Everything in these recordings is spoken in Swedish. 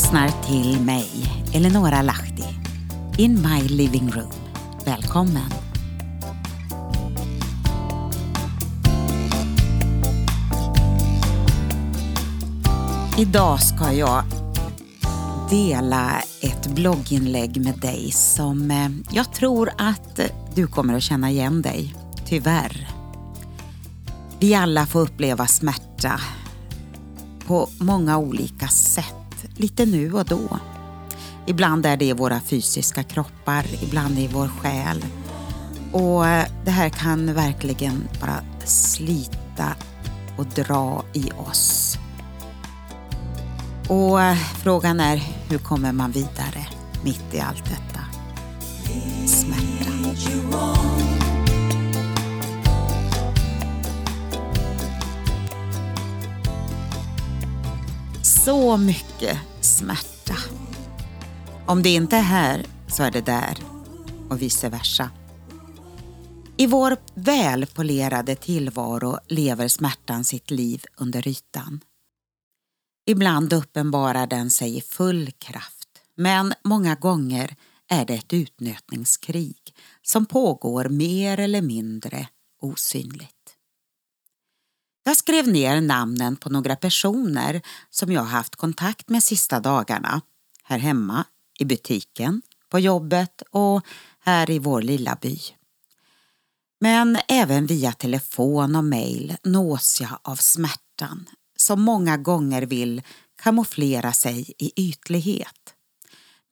Lyssnar till mig, Eleonora Lahti, in my living room. Välkommen! Idag ska jag dela ett blogginlägg med dig som eh, jag tror att du kommer att känna igen dig, tyvärr. Vi alla får uppleva smärta på många olika sätt, lite nu och då. Ibland är det i våra fysiska kroppar, ibland i vår själ. Och eh, det här kan verkligen bara slita och dra i oss. Och eh, frågan är, hur kommer man vidare mitt i allt detta? Smärta. Så mycket smärta. Om det inte är här så är det där och vice versa. I vår välpolerade tillvaro lever smärtan sitt liv under ytan. Ibland uppenbarar den sig i full kraft, men många gånger är det ett utnötningskrig som pågår mer eller mindre osynligt. Jag skrev ner namnen på några personer som jag haft kontakt med sista dagarna. Här hemma, i butiken, på jobbet och här i vår lilla by. Men även via telefon och mejl nås jag av smärtan som många gånger vill kamouflera sig i ytlighet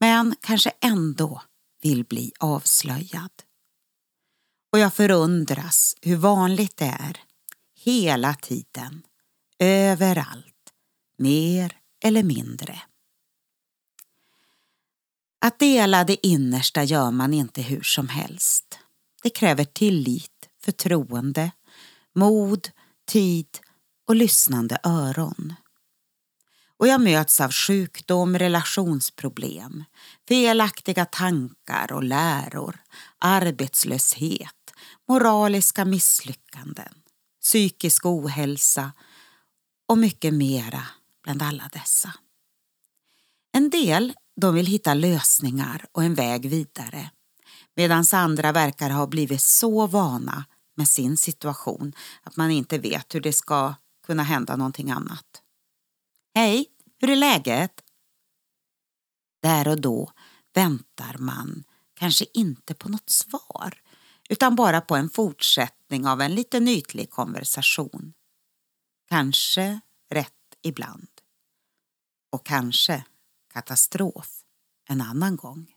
men kanske ändå vill bli avslöjad. Och jag förundras hur vanligt det är, hela tiden, överallt, mer eller mindre. Att dela det innersta gör man inte hur som helst. Det kräver tillit, förtroende, mod, tid och lyssnande öron. Och jag möts av sjukdom, relationsproblem, felaktiga tankar och läror, arbetslöshet, moraliska misslyckanden, psykisk ohälsa och mycket mera bland alla dessa. En del de vill hitta lösningar och en väg vidare medan andra verkar ha blivit så vana med sin situation att man inte vet hur det ska kunna hända någonting annat. Hej, hur är läget? Där och då väntar man kanske inte på något svar utan bara på en fortsättning av en liten ytlig konversation. Kanske rätt ibland. Och kanske katastrof en annan gång.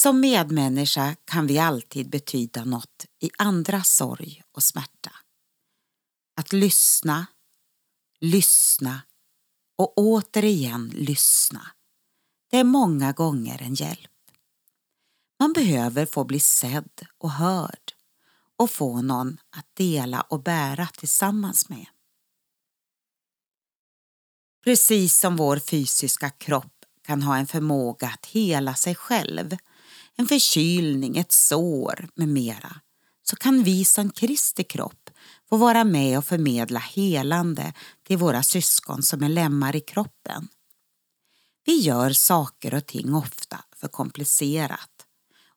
Som medmänniska kan vi alltid betyda något i andras sorg och smärta. Att lyssna, lyssna och återigen lyssna. Det är många gånger en hjälp. Man behöver få bli sedd och hörd och få någon att dela och bära tillsammans med. Precis som vår fysiska kropp kan ha en förmåga att hela sig själv, en förkylning, ett sår med mera, så kan vi som Kristi kropp få vara med och förmedla helande till våra syskon som är lemmar i kroppen. Vi gör saker och ting ofta för komplicerat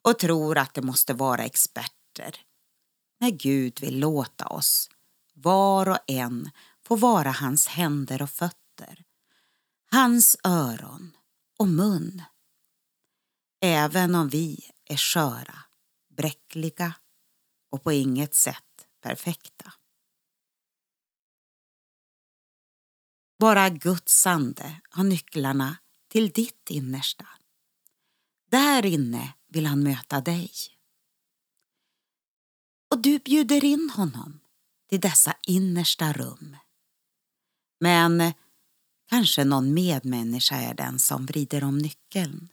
och tror att det måste vara experter. När Gud vill låta oss, var och en, få vara hans händer och fötter, hans öron och mun. Även om vi är sköra, bräckliga och på inget sätt perfekta. Bara Guds ande har nycklarna till ditt innersta. Där inne vill han möta dig. Och du bjuder in honom till dessa innersta rum. Men kanske någon medmänniska är den som vrider om nyckeln.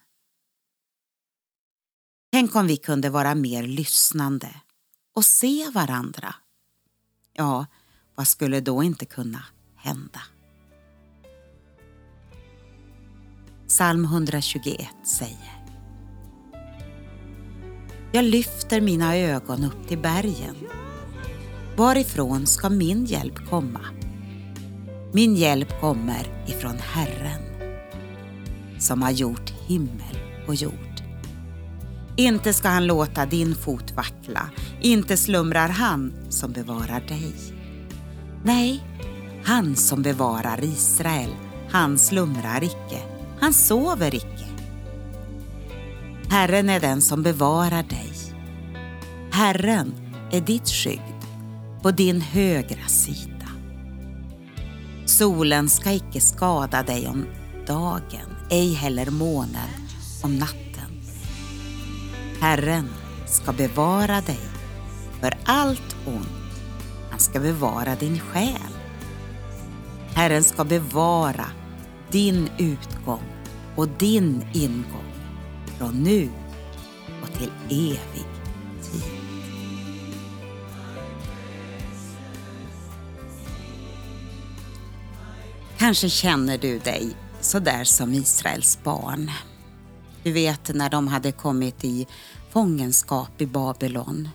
Tänk om vi kunde vara mer lyssnande och se varandra. Ja, vad skulle då inte kunna hända? Psalm 121 säger jag lyfter mina ögon upp till bergen. Varifrån ska min hjälp komma? Min hjälp kommer ifrån Herren som har gjort himmel och jord. Inte ska han låta din fot vackla, inte slumrar han som bevarar dig. Nej, han som bevarar Israel, han slumrar icke, han sover icke. Herren är den som bevarar dig. Herren är ditt skydd på din högra sida. Solen ska icke skada dig om dagen, ej heller månen om natten. Herren ska bevara dig för allt ont. Han ska bevara din själ. Herren ska bevara din utgång och din ingång från nu och till evig tid. Kanske känner du dig sådär som Israels barn. Du vet när de hade kommit i fångenskap i Babylon.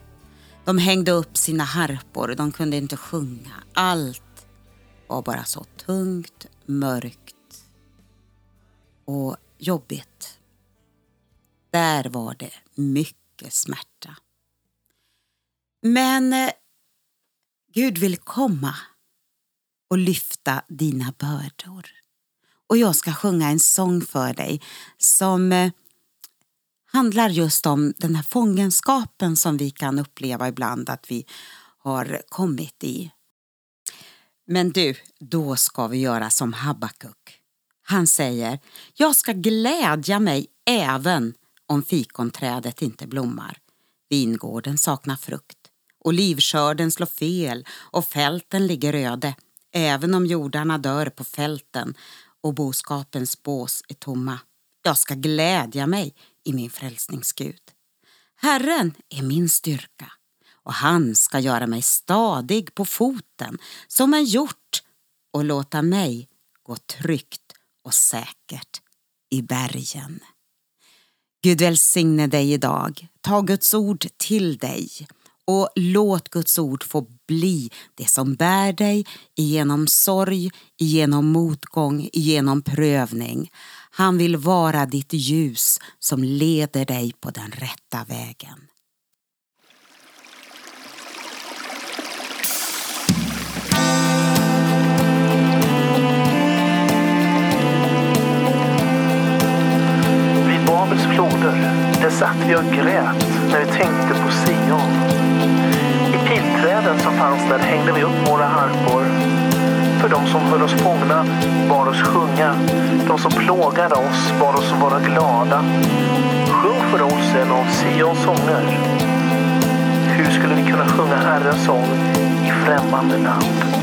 De hängde upp sina harpor, de kunde inte sjunga. Allt var bara så tungt, mörkt och jobbigt. Där var det mycket smärta. Men eh, Gud vill komma och lyfta dina bördor. Och jag ska sjunga en sång för dig som eh, handlar just om den här fångenskapen som vi kan uppleva ibland att vi har kommit i. Men du, då ska vi göra som Habakuk. Han säger, jag ska glädja mig även om fikonträdet inte blommar. Vingården saknar frukt, olivskörden slår fel och fälten ligger öde. Även om jordarna dör på fälten och boskapens bås är tomma. Jag ska glädja mig i min frälsningsgud. Herren är min styrka och han ska göra mig stadig på foten som en hjort och låta mig gå tryggt och säkert i bergen. Gud välsigne dig idag. Ta Guds ord till dig och låt Guds ord få bli det som bär dig igenom sorg, igenom motgång, igenom prövning. Han vill vara ditt ljus som leder dig på den rätta vägen. Floder, där satt vi och grät när vi tänkte på Sion I pilträden som fanns där hängde vi upp våra harpor. För de som höll oss fångna bar oss sjunga. De som plågade oss bar oss vara glada. Sjung för oss en av Sions sånger. Hur skulle vi kunna sjunga Herrens sång i främmande land?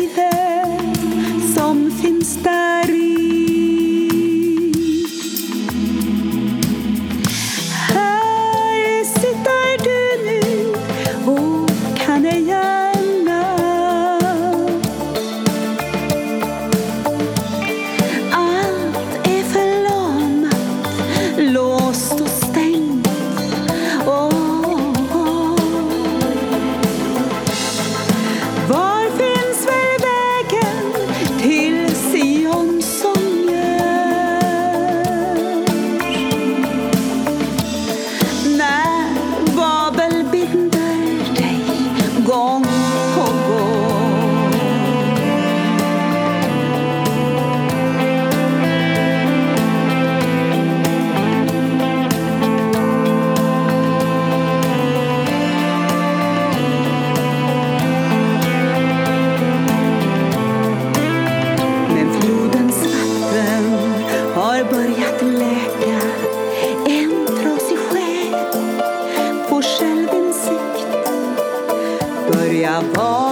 a voz.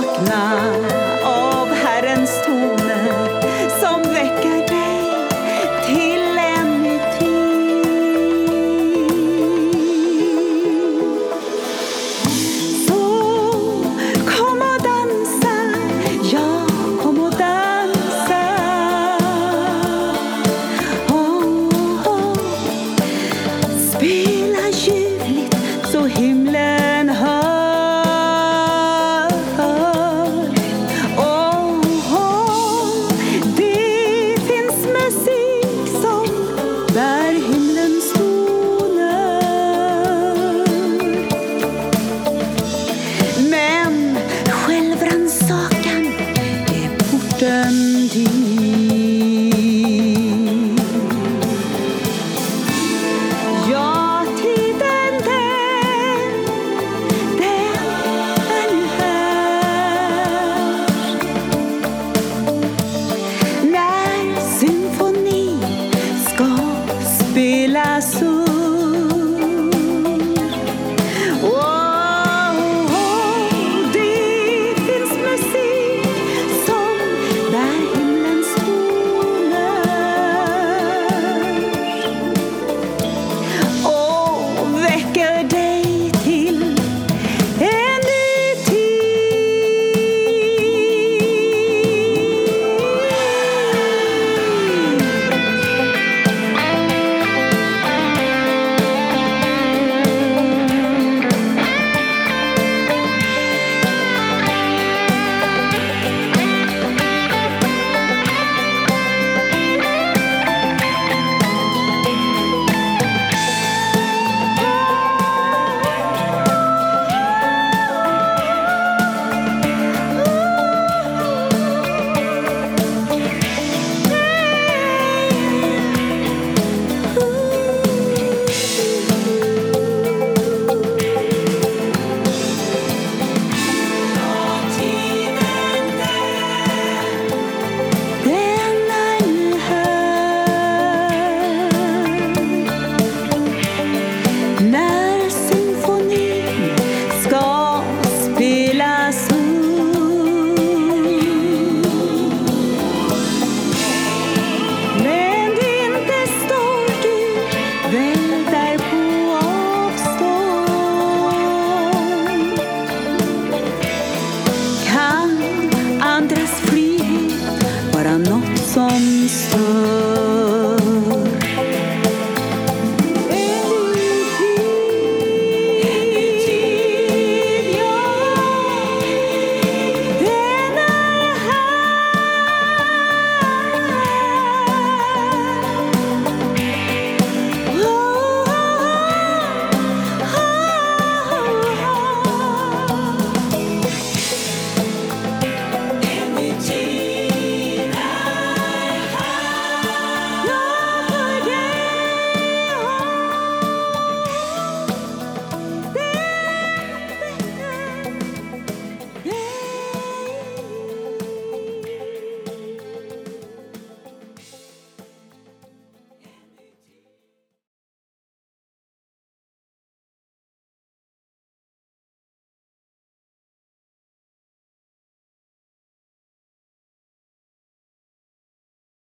Stimmen,